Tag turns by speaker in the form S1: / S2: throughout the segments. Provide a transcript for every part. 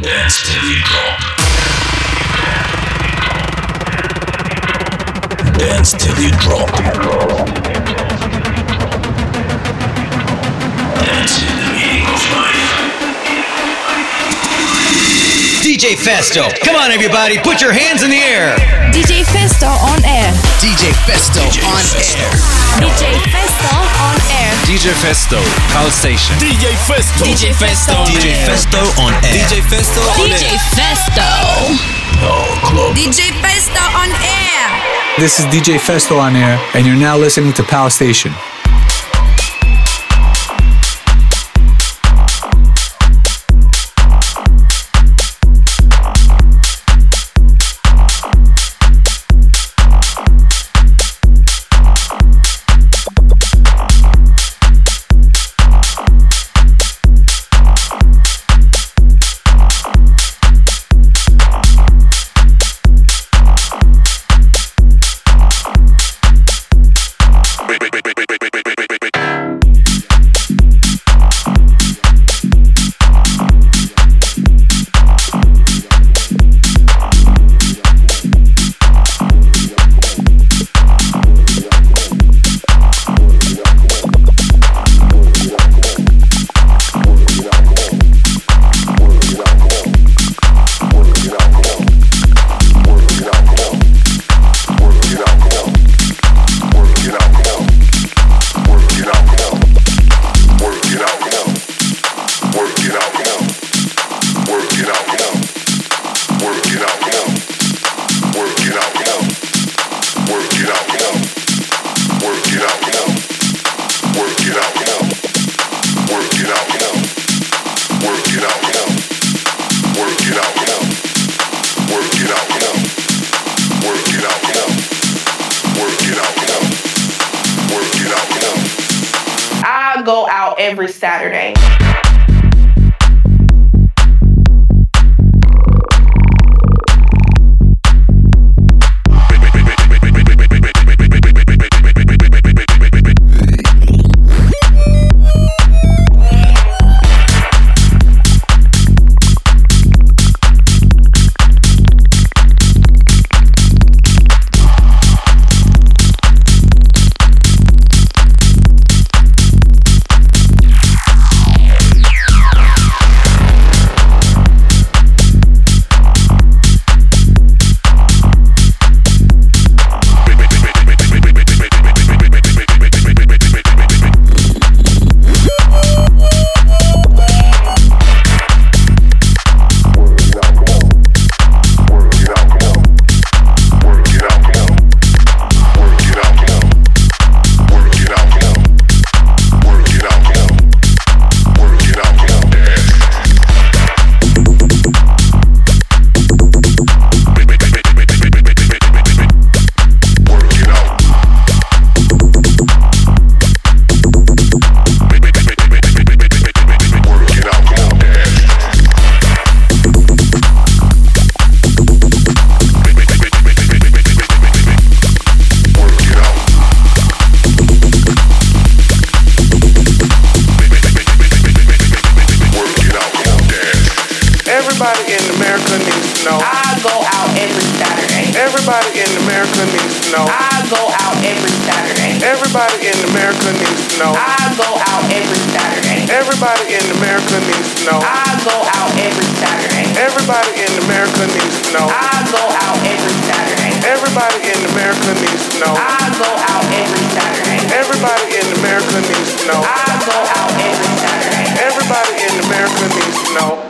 S1: Dance till you drop. Dance till you drop. Dance
S2: DJ Festo. Come on, everybody, put your hands in the air.
S3: DJ Festo on air.
S2: DJ Festo on air.
S3: DJ Festo on air.
S4: DJ Festo, Pulse Station.
S5: DJ Festo.
S3: DJ Festo on
S2: DJ. Festo on air.
S4: DJ Festo on
S3: DJ. Festo.
S1: Club.
S6: DJ Festo on air.
S7: This is DJ Festo on air, and you're now listening to Pulse Station.
S8: Everybody in America needs to know.
S9: I go out every Saturday.
S8: Everybody in America needs to know.
S9: I go out every Saturday.
S8: Everybody in America needs to know.
S9: I go out every Saturday.
S8: Everybody in America needs to know.
S9: I go out every Saturday.
S8: Everybody in America needs to know.
S9: I go out every Saturday.
S8: Everybody in America needs to know.
S9: I go out every Saturday.
S8: Everybody in America needs to know.
S9: I go out every Saturday.
S8: Everybody in America needs to know.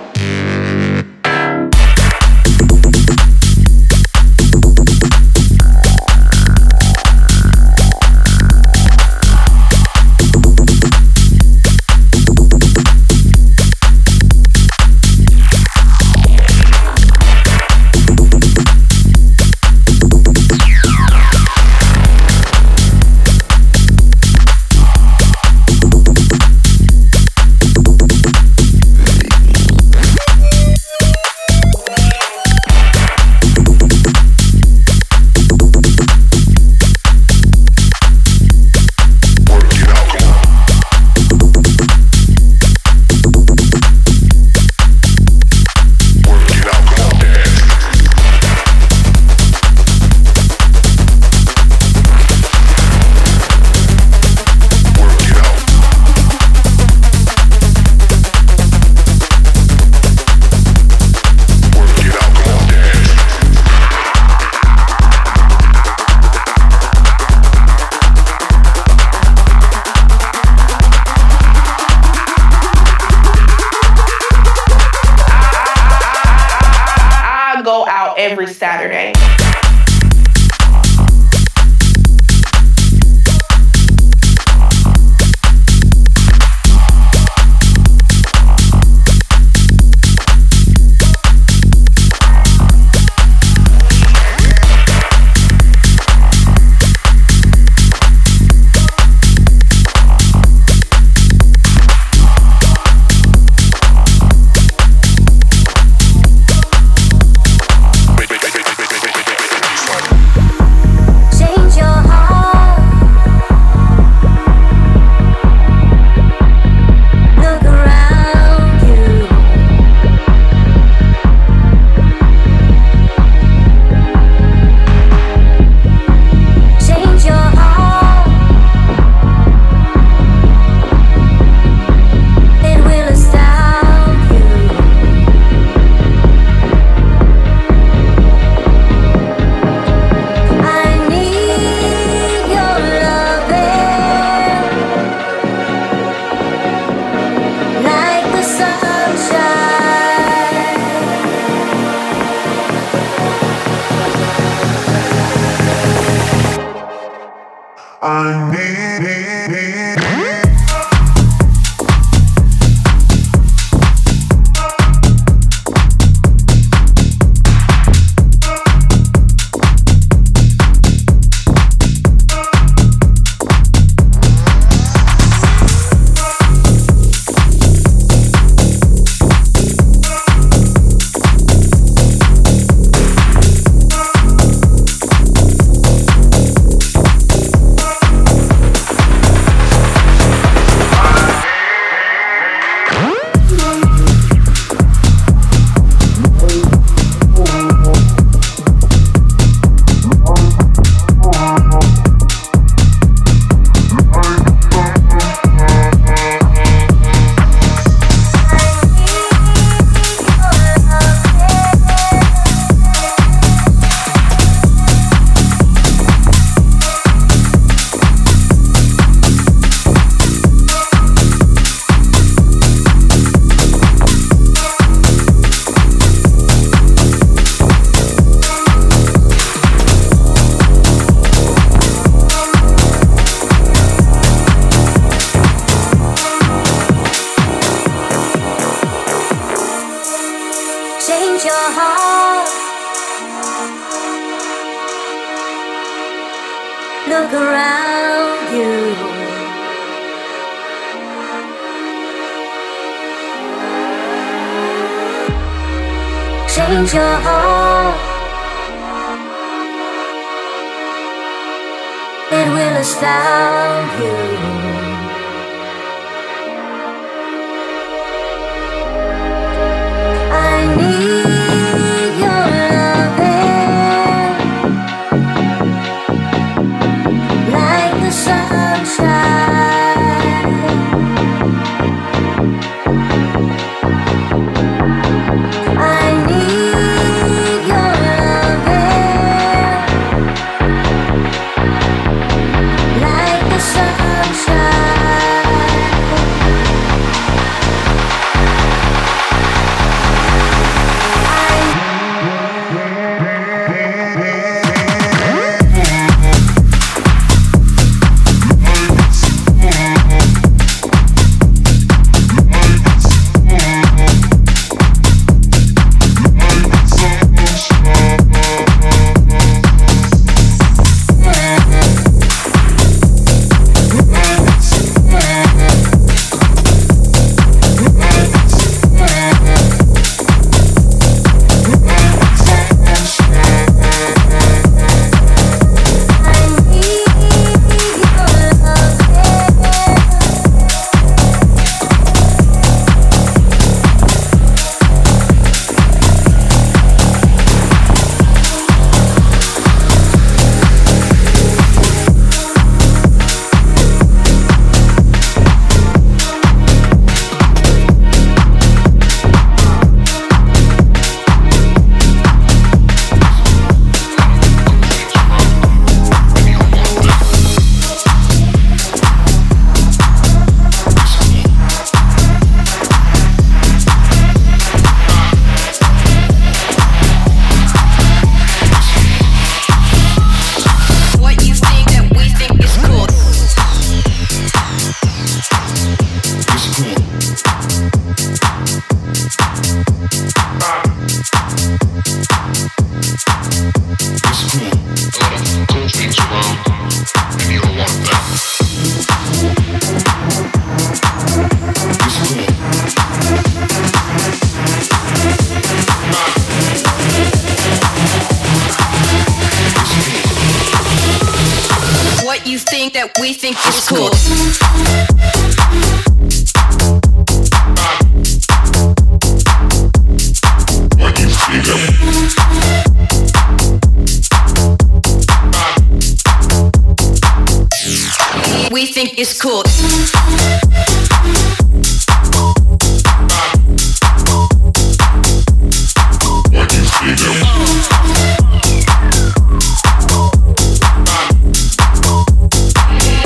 S6: think is cool.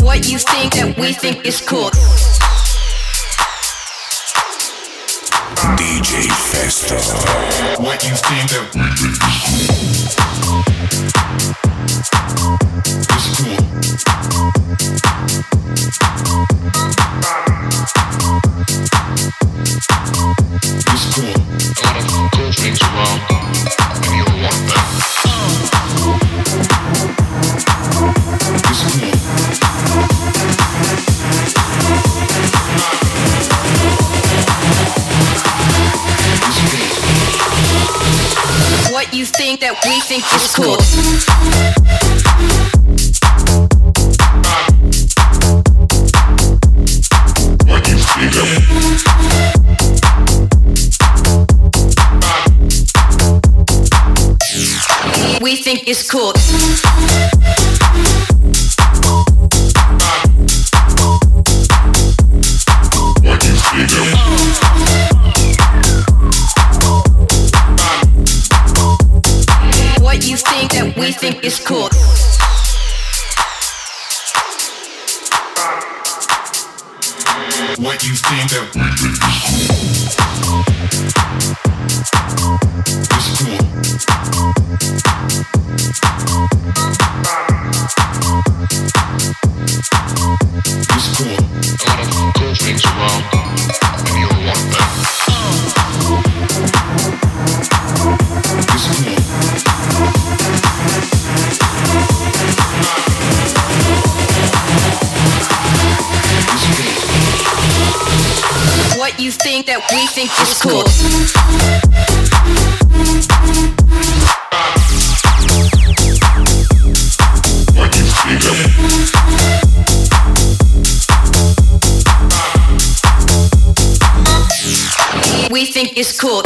S6: What you think that we think is cool.
S1: DJ Festo.
S10: What you think that we that
S6: we think is cool. We think it's cool. we think it's cool.
S10: We think it's cool.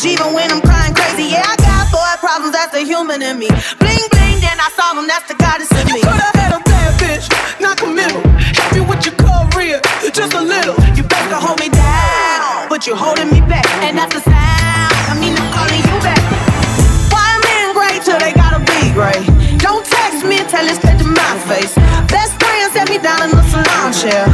S11: Even when I'm crying crazy, yeah, I got boy problems, that's the human in me. Bling, bling, then I solve them, that's the goddess in me. You could have had a bad bitch, not committal. Help you with your career, just a little. You better hold me down, but you're holding me back. And that's the sound, I mean, I'm calling you back. Why men great till they gotta be great? Don't text me, tell it straight to my face. Best friend set me down in the salon chair.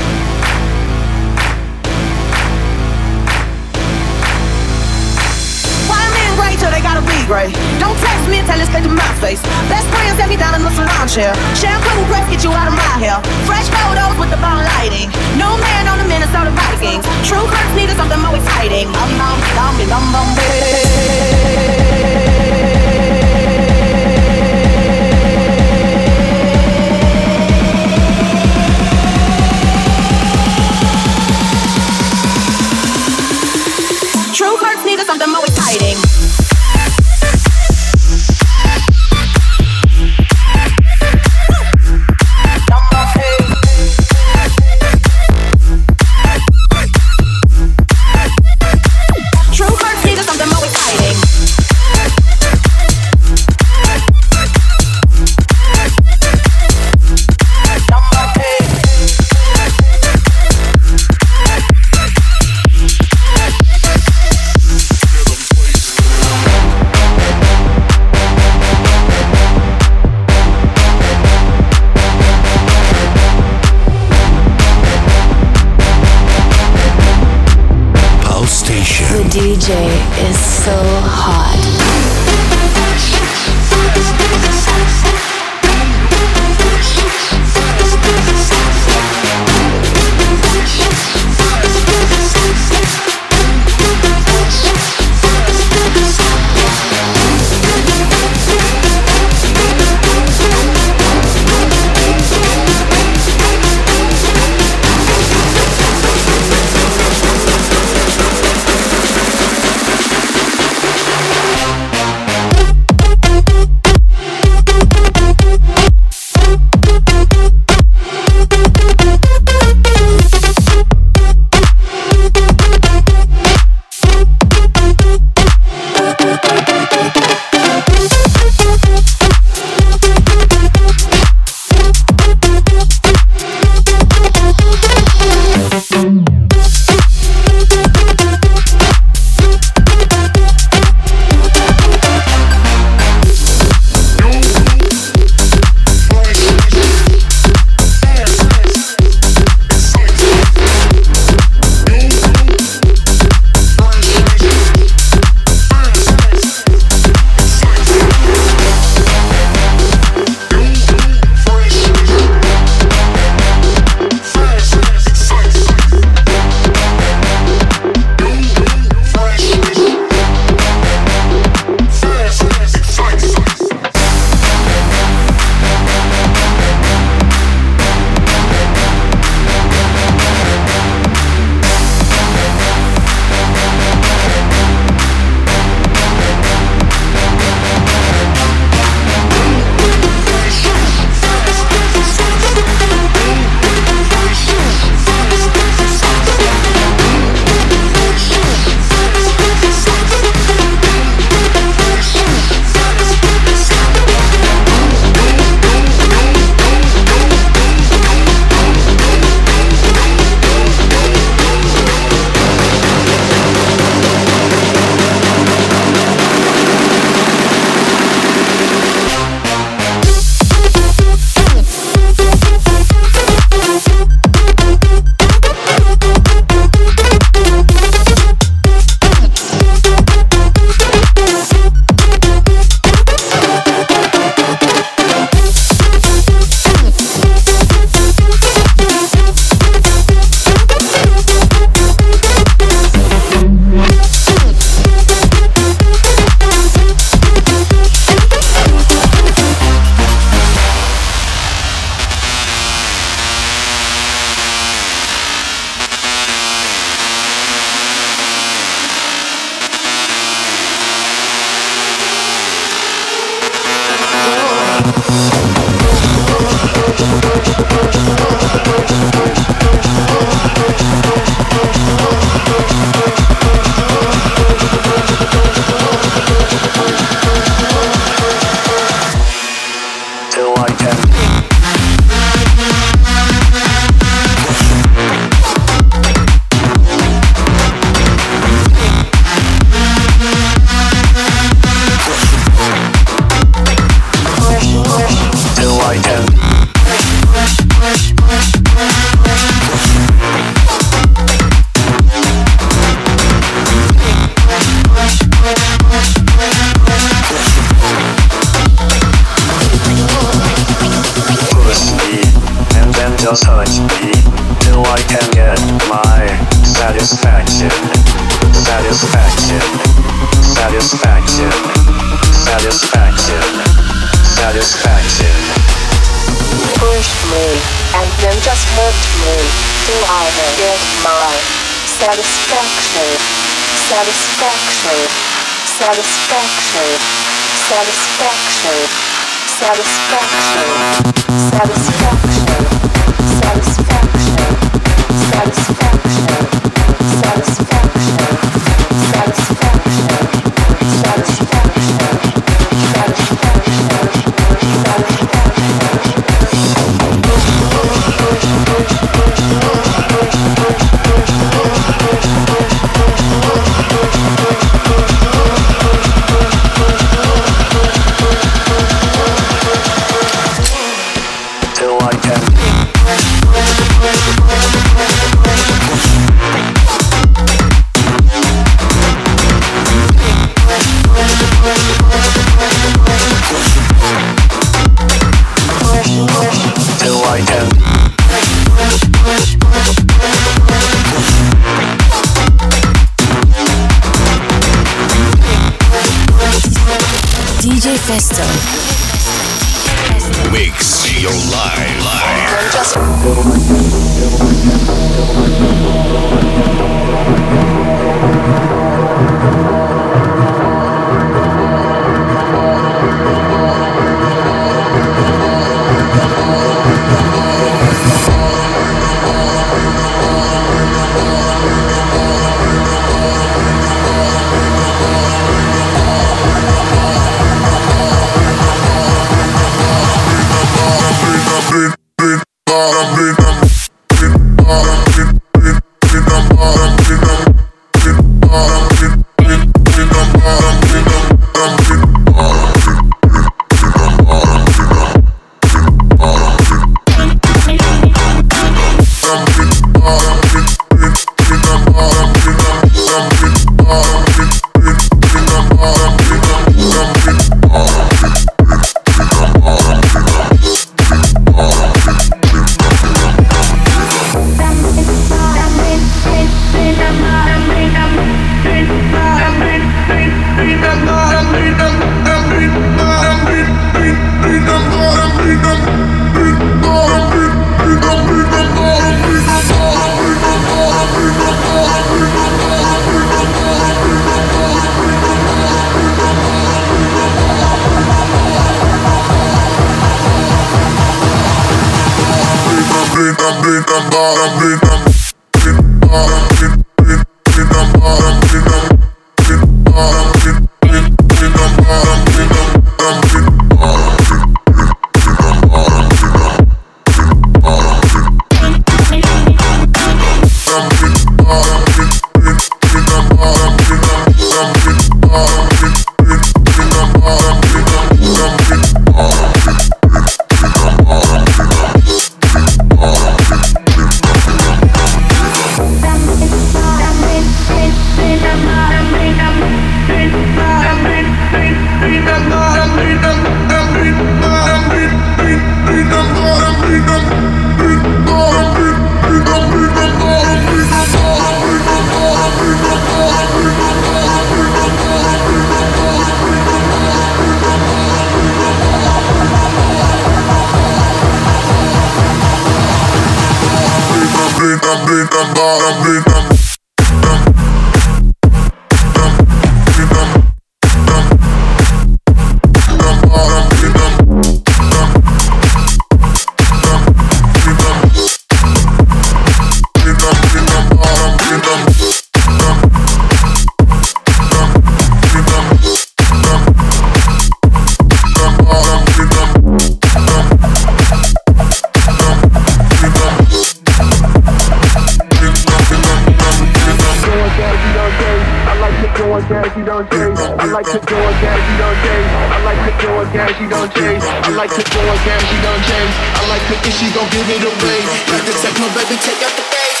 S11: do it, you don't chase. I like to do it, dad, you don't chase. I like to do it, dad, you don't chase. I like to do it, dad, you don't chase. I like to think she gon' give it away. Like the techno, baby, take out the bass.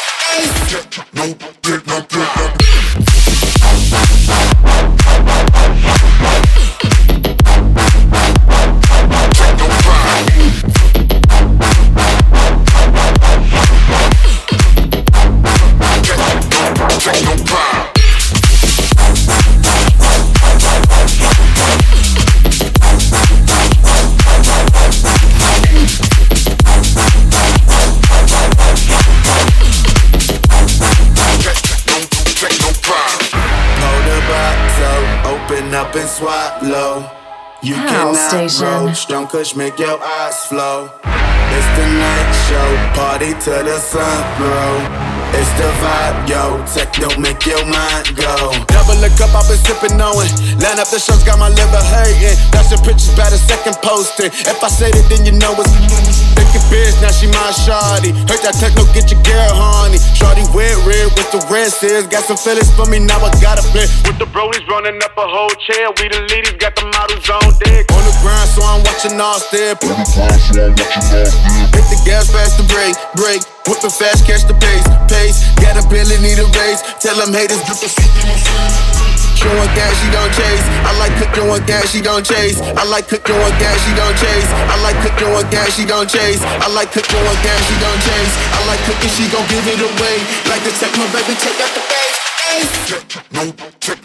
S11: No,
S12: get
S13: no, get no. Kush make your eyes flow. It's the night show, party till the sun grow. It's the vibe, yo. Techno make your mind go. Double a cup, I've been sipping on it. Line up the shows, got my liver hurting. That's the pictures by the second poster. If I said it, then you know it's thinking bitch. Now she my shawty. Heard that techno get your girl honey. Shawty wet red with the red says. Got some feelings for me, now I gotta play. With the brolies running up a whole chair. We the ladies got the models on deck. On the grind, so I'm watching all step. On the grind, so I'm watching all step. Hit the gas fast to break, break. Whipping fast, catch the pace, pace. Got a bill need a raise. Tell them haters, drip the Showing gas, she don't chase. I like cooking one gas, she don't chase. I like cooking one gas, she don't chase. I like cooking one gas, she don't chase. I like cooking one gas, she don't chase. I like cooking, she gon' give it away. Like take my baby, take out the face. No, take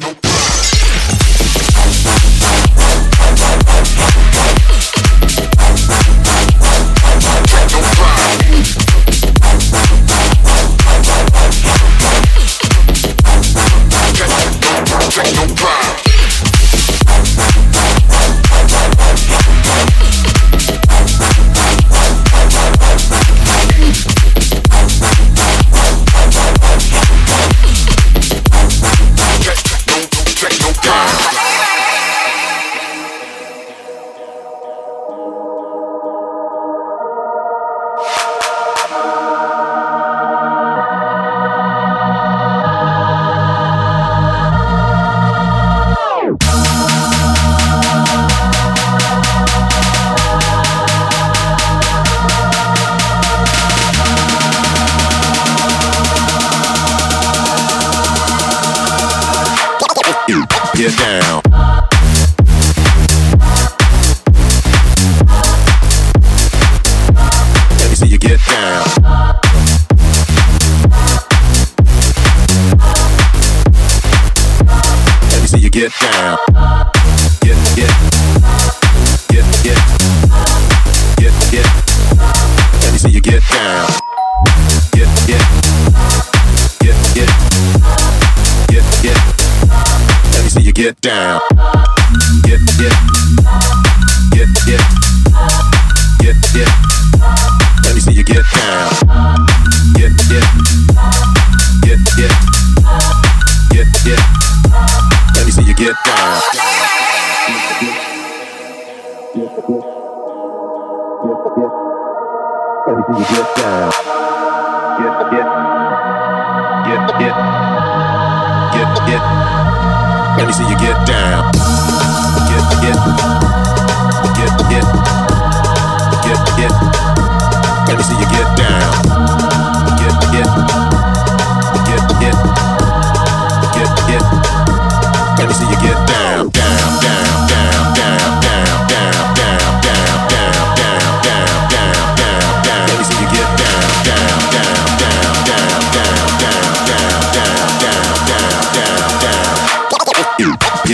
S14: don't. down. Let me see you get down. Get, get, get, get, get, get. Let me see you get down. Get, get, get, get, get, get. Let me see you get.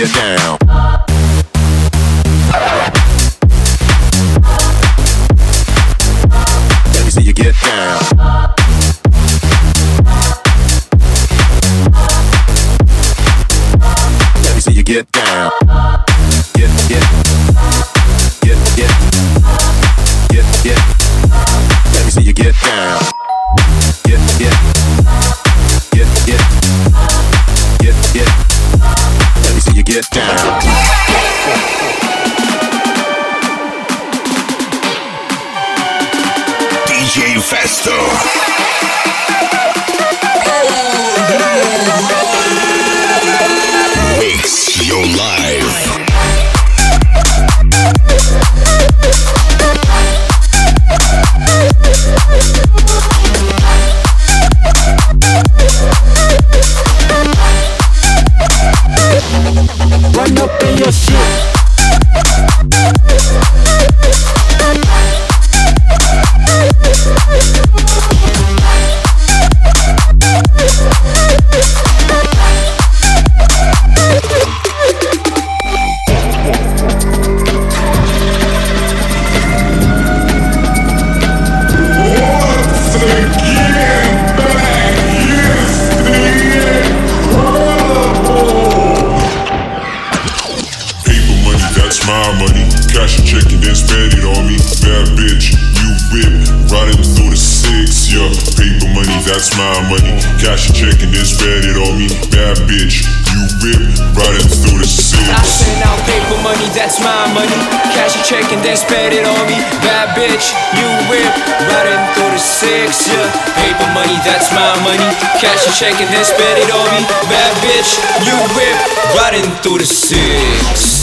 S14: you down.
S10: shaking his it on me. Bad bitch, you whip riding through the six.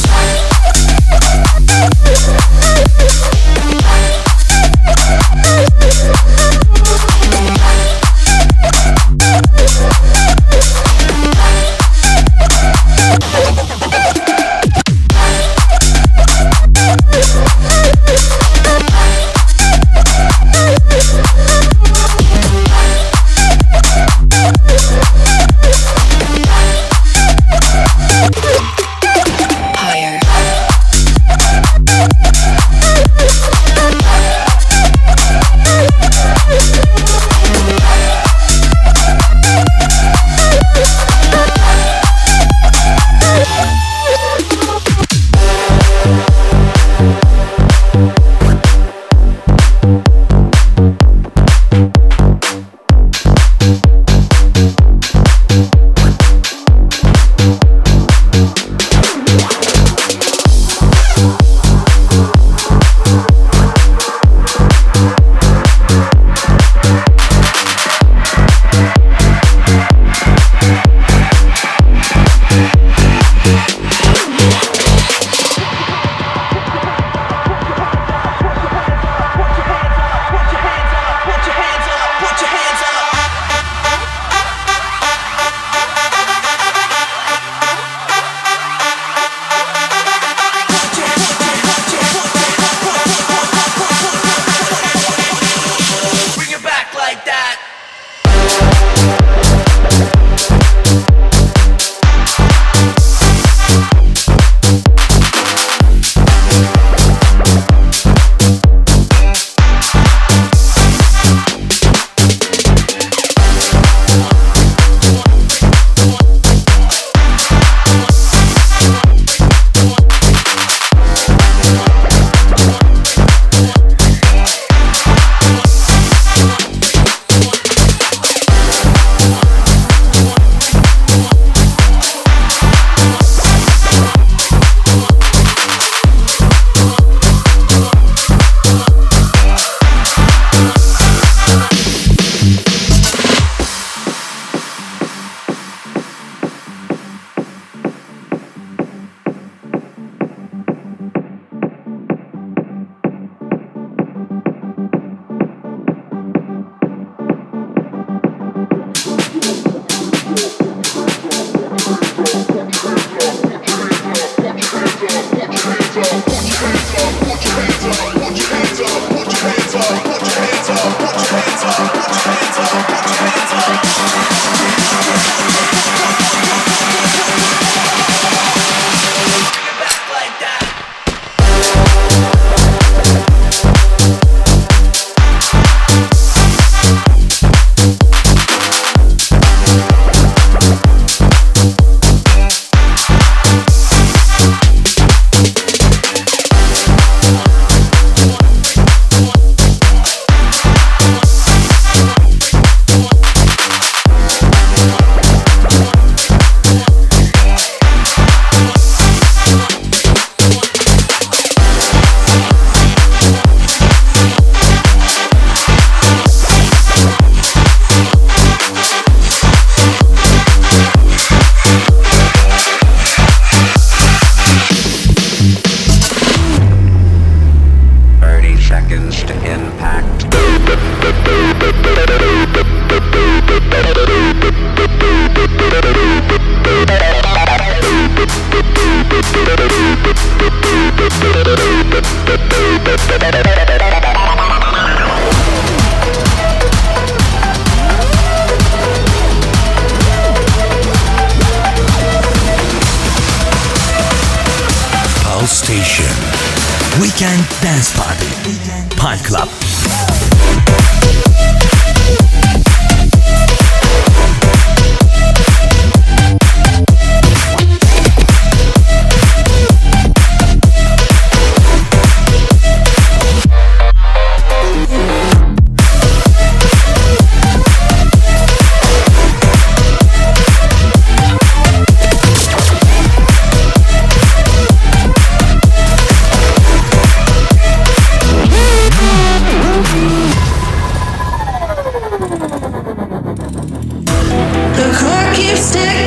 S10: stick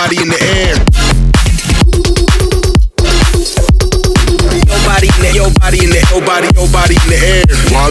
S10: body in the
S15: air. Your body in the, your body in the,
S13: your
S16: body, your body in the
S17: air.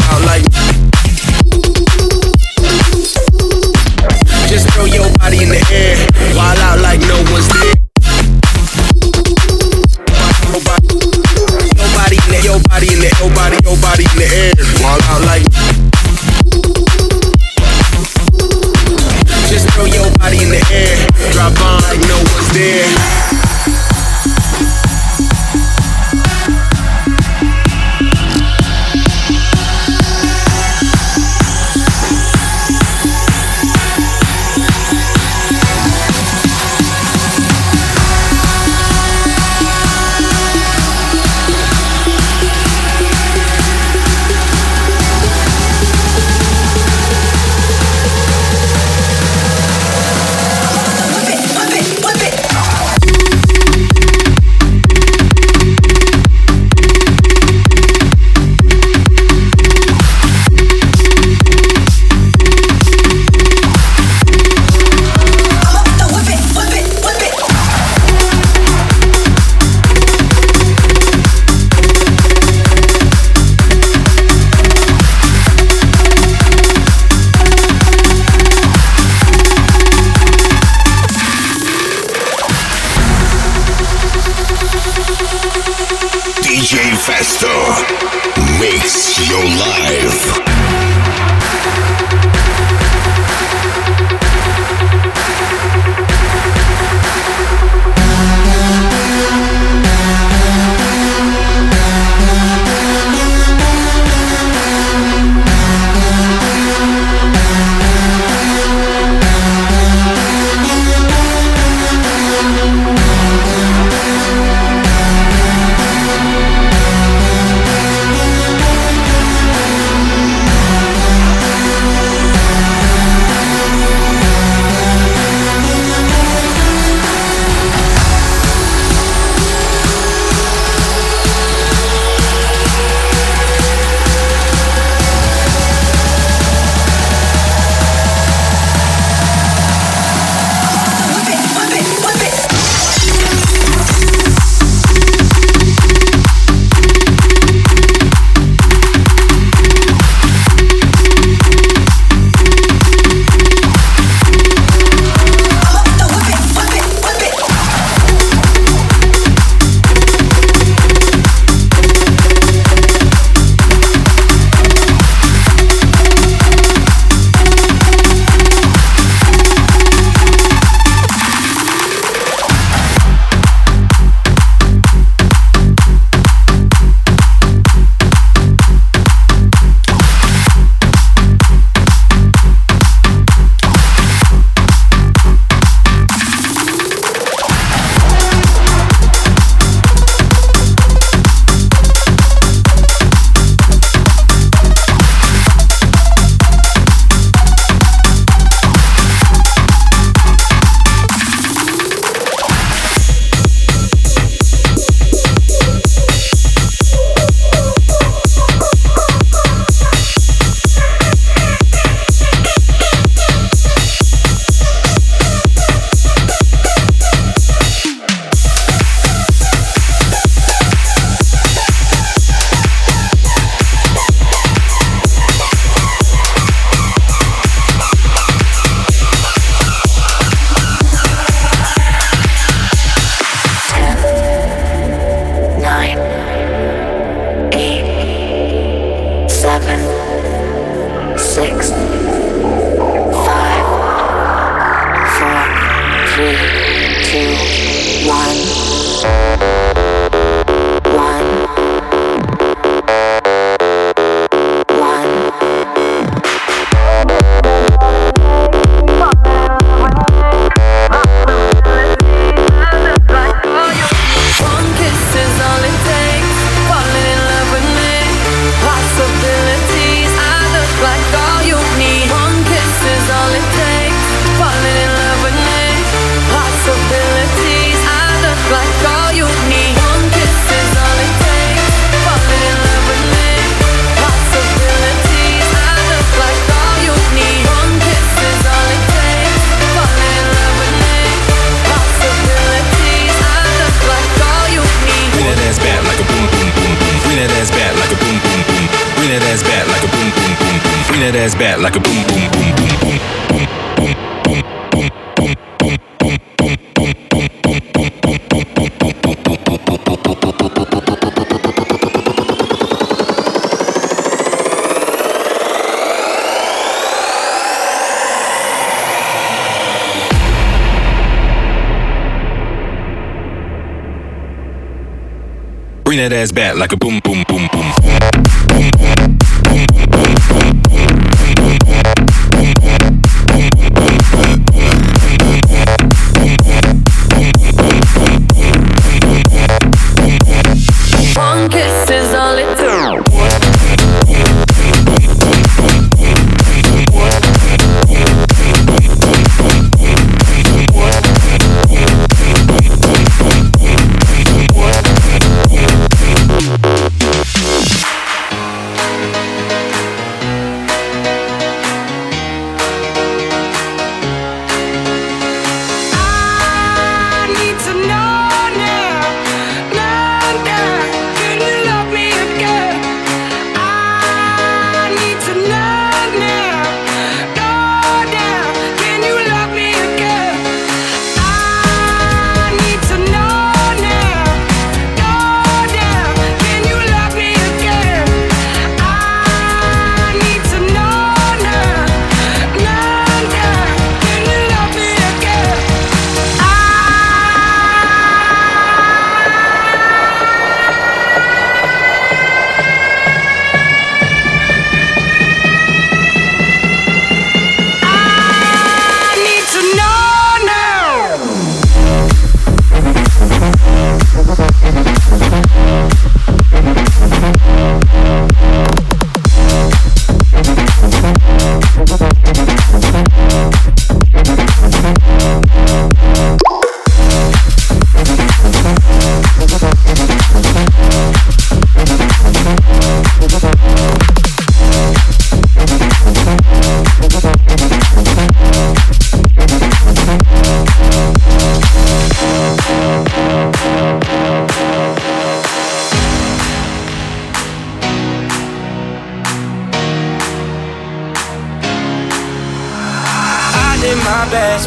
S17: Ass back like a boom, boom, boom,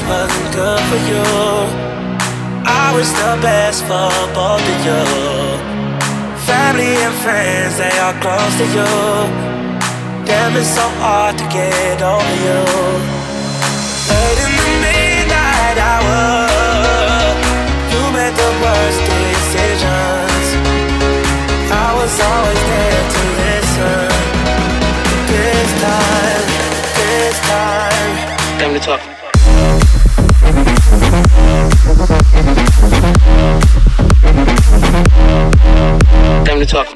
S18: wasn't good for you. I was the best for both of you. Family and friends, they are close to you. Damn, it's so hard to get over you. Late in the midnight hour, you made the worst decisions. I was always there to listen. This time, this time.
S15: Time to talk. Time to talk.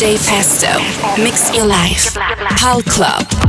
S12: DJ. Mix your life. Pal Club.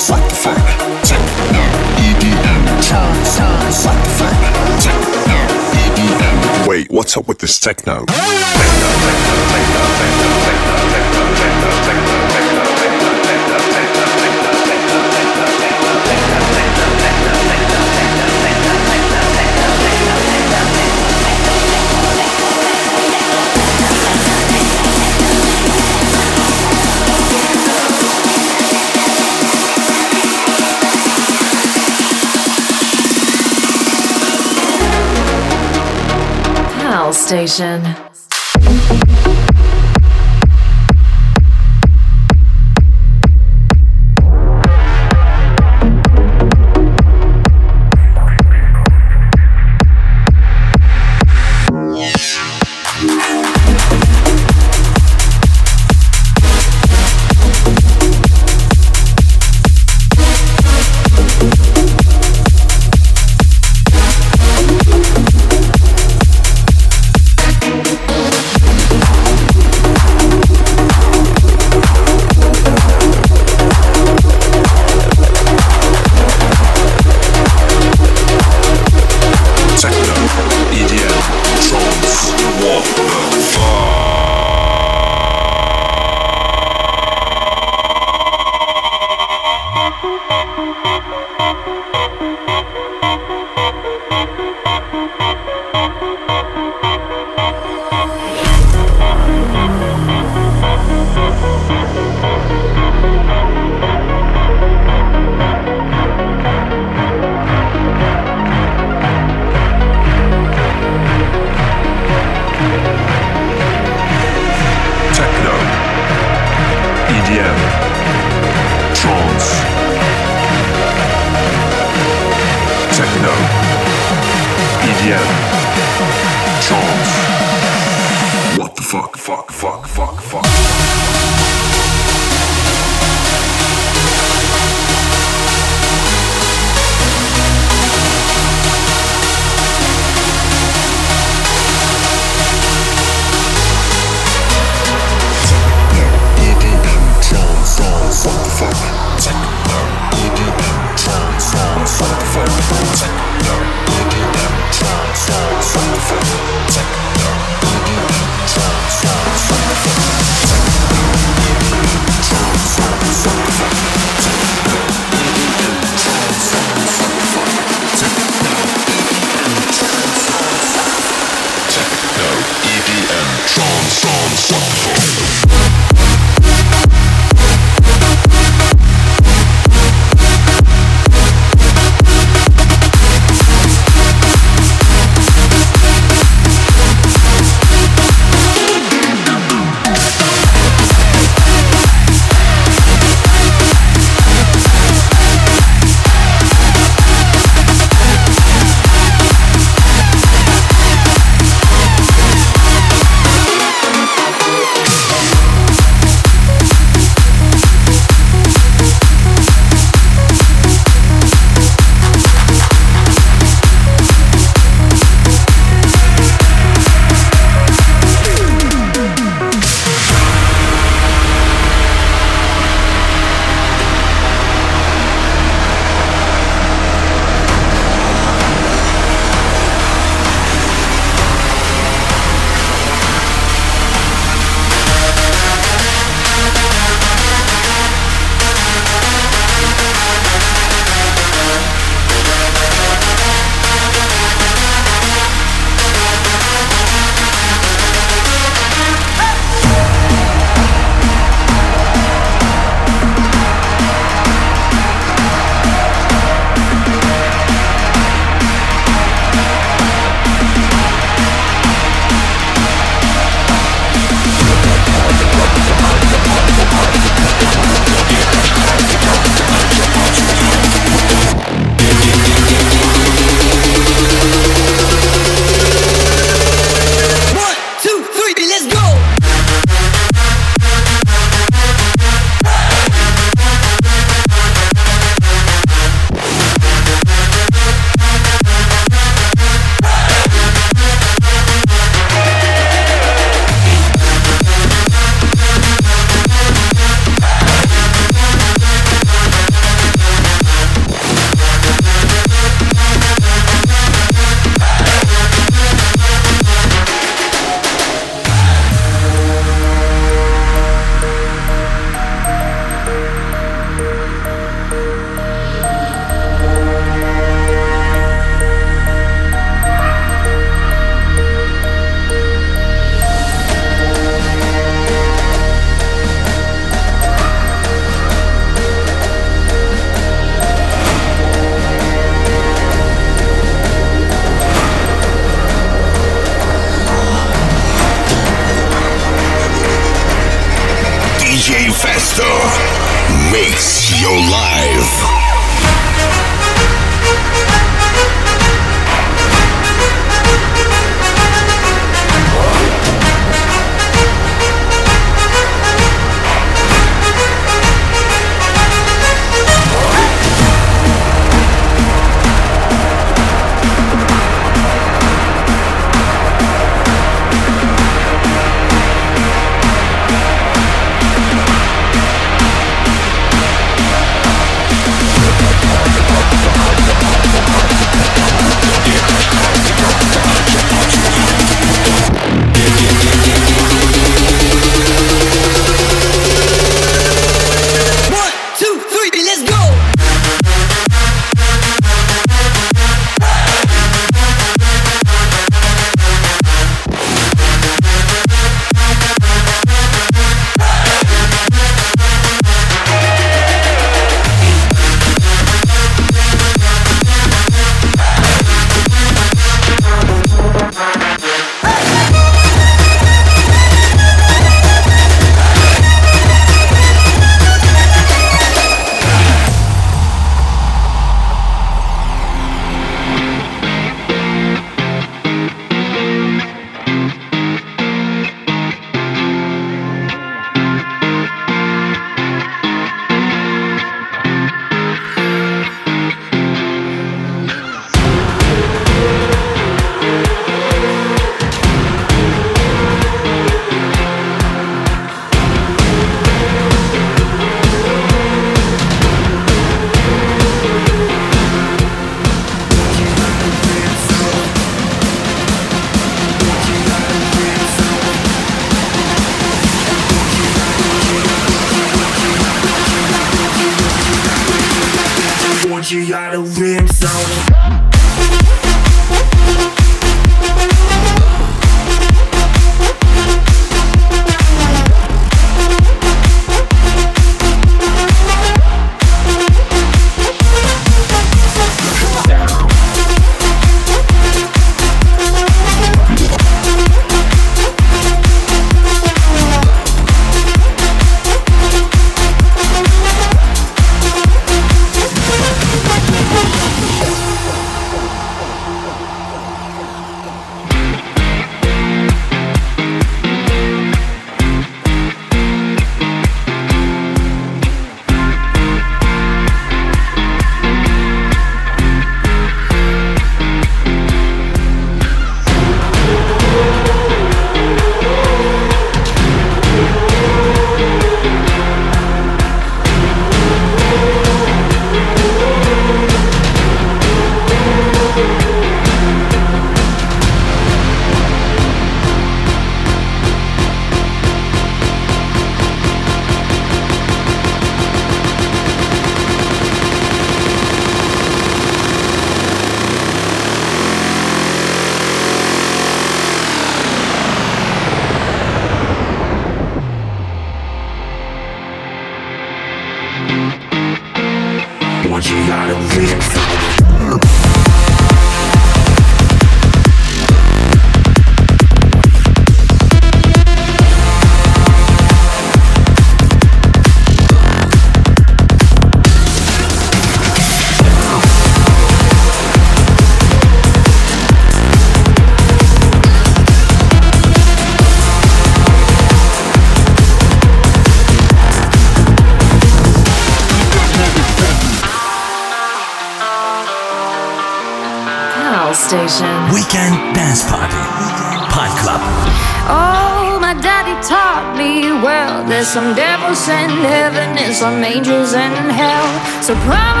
S19: Some
S17: angels in hell. So promise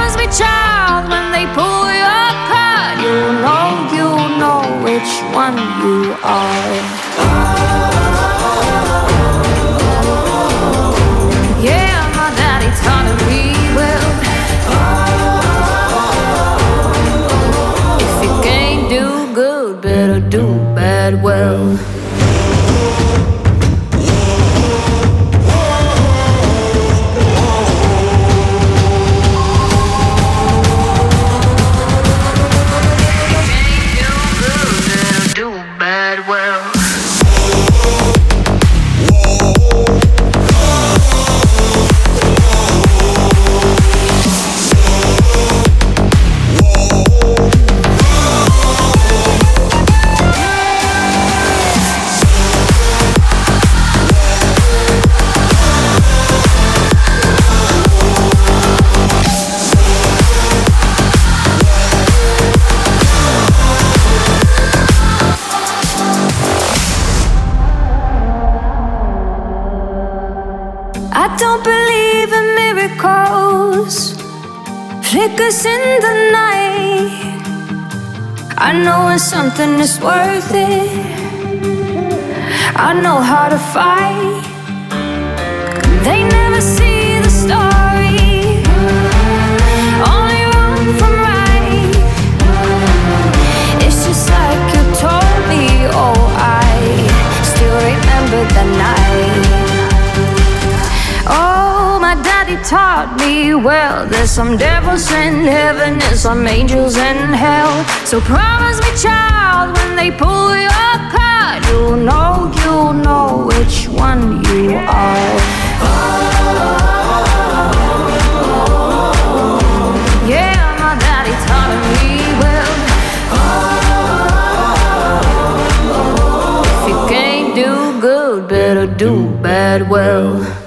S20: some devils in heaven and some angels in hell. So promise me, child, when they pull your card, you'll know, you'll know which one you are. Yeah, my daddy taught me well. If you can't do good, better do bad well.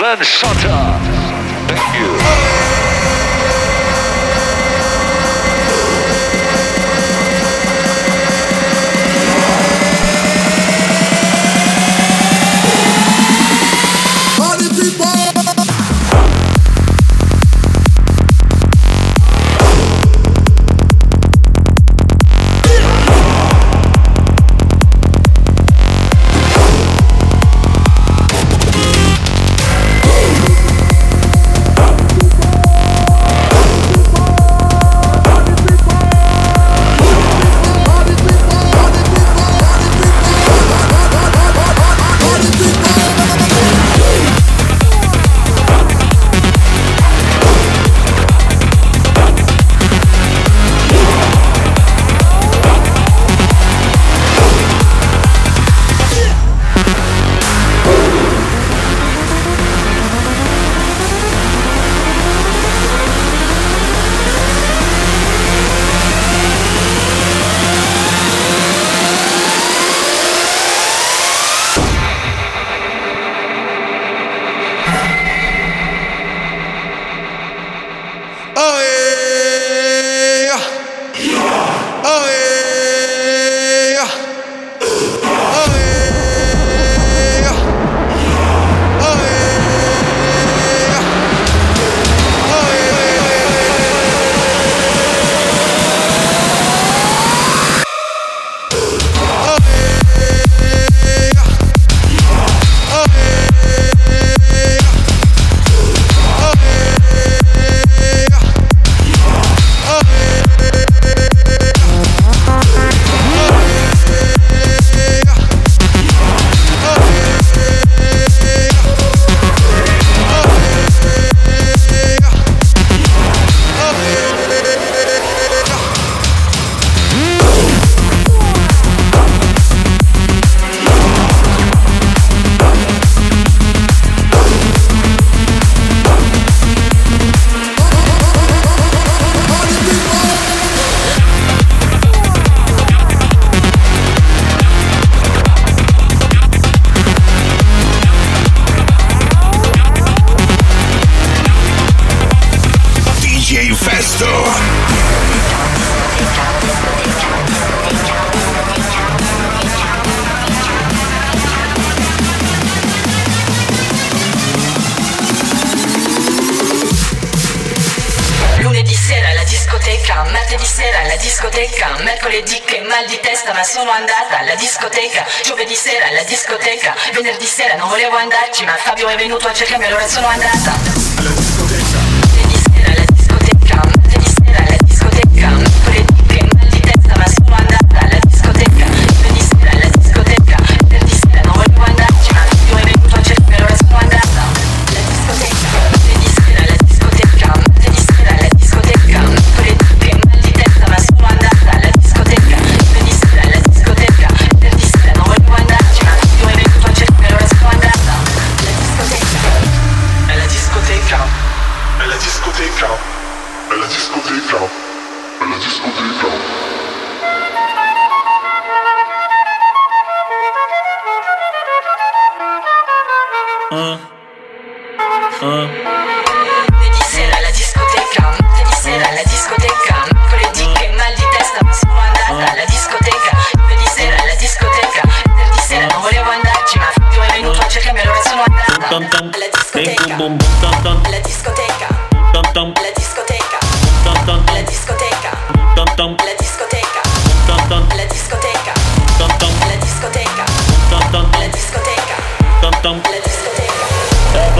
S21: Than Sutter. Thank you.
S22: è venuto a cercarmi, allora sono andata. uh, uh. Venerdì sera alla discoteca, venerdì sera alla discoteca, mercoledì che mal di testa, sono andata alla discoteca, venerdì sera alla discoteca, venerdì sera non volevo andarci, ma Fabio è venuto a cercarmi allora sono andata alla discoteca, alla discoteca, alla discoteca.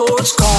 S15: Maserati sports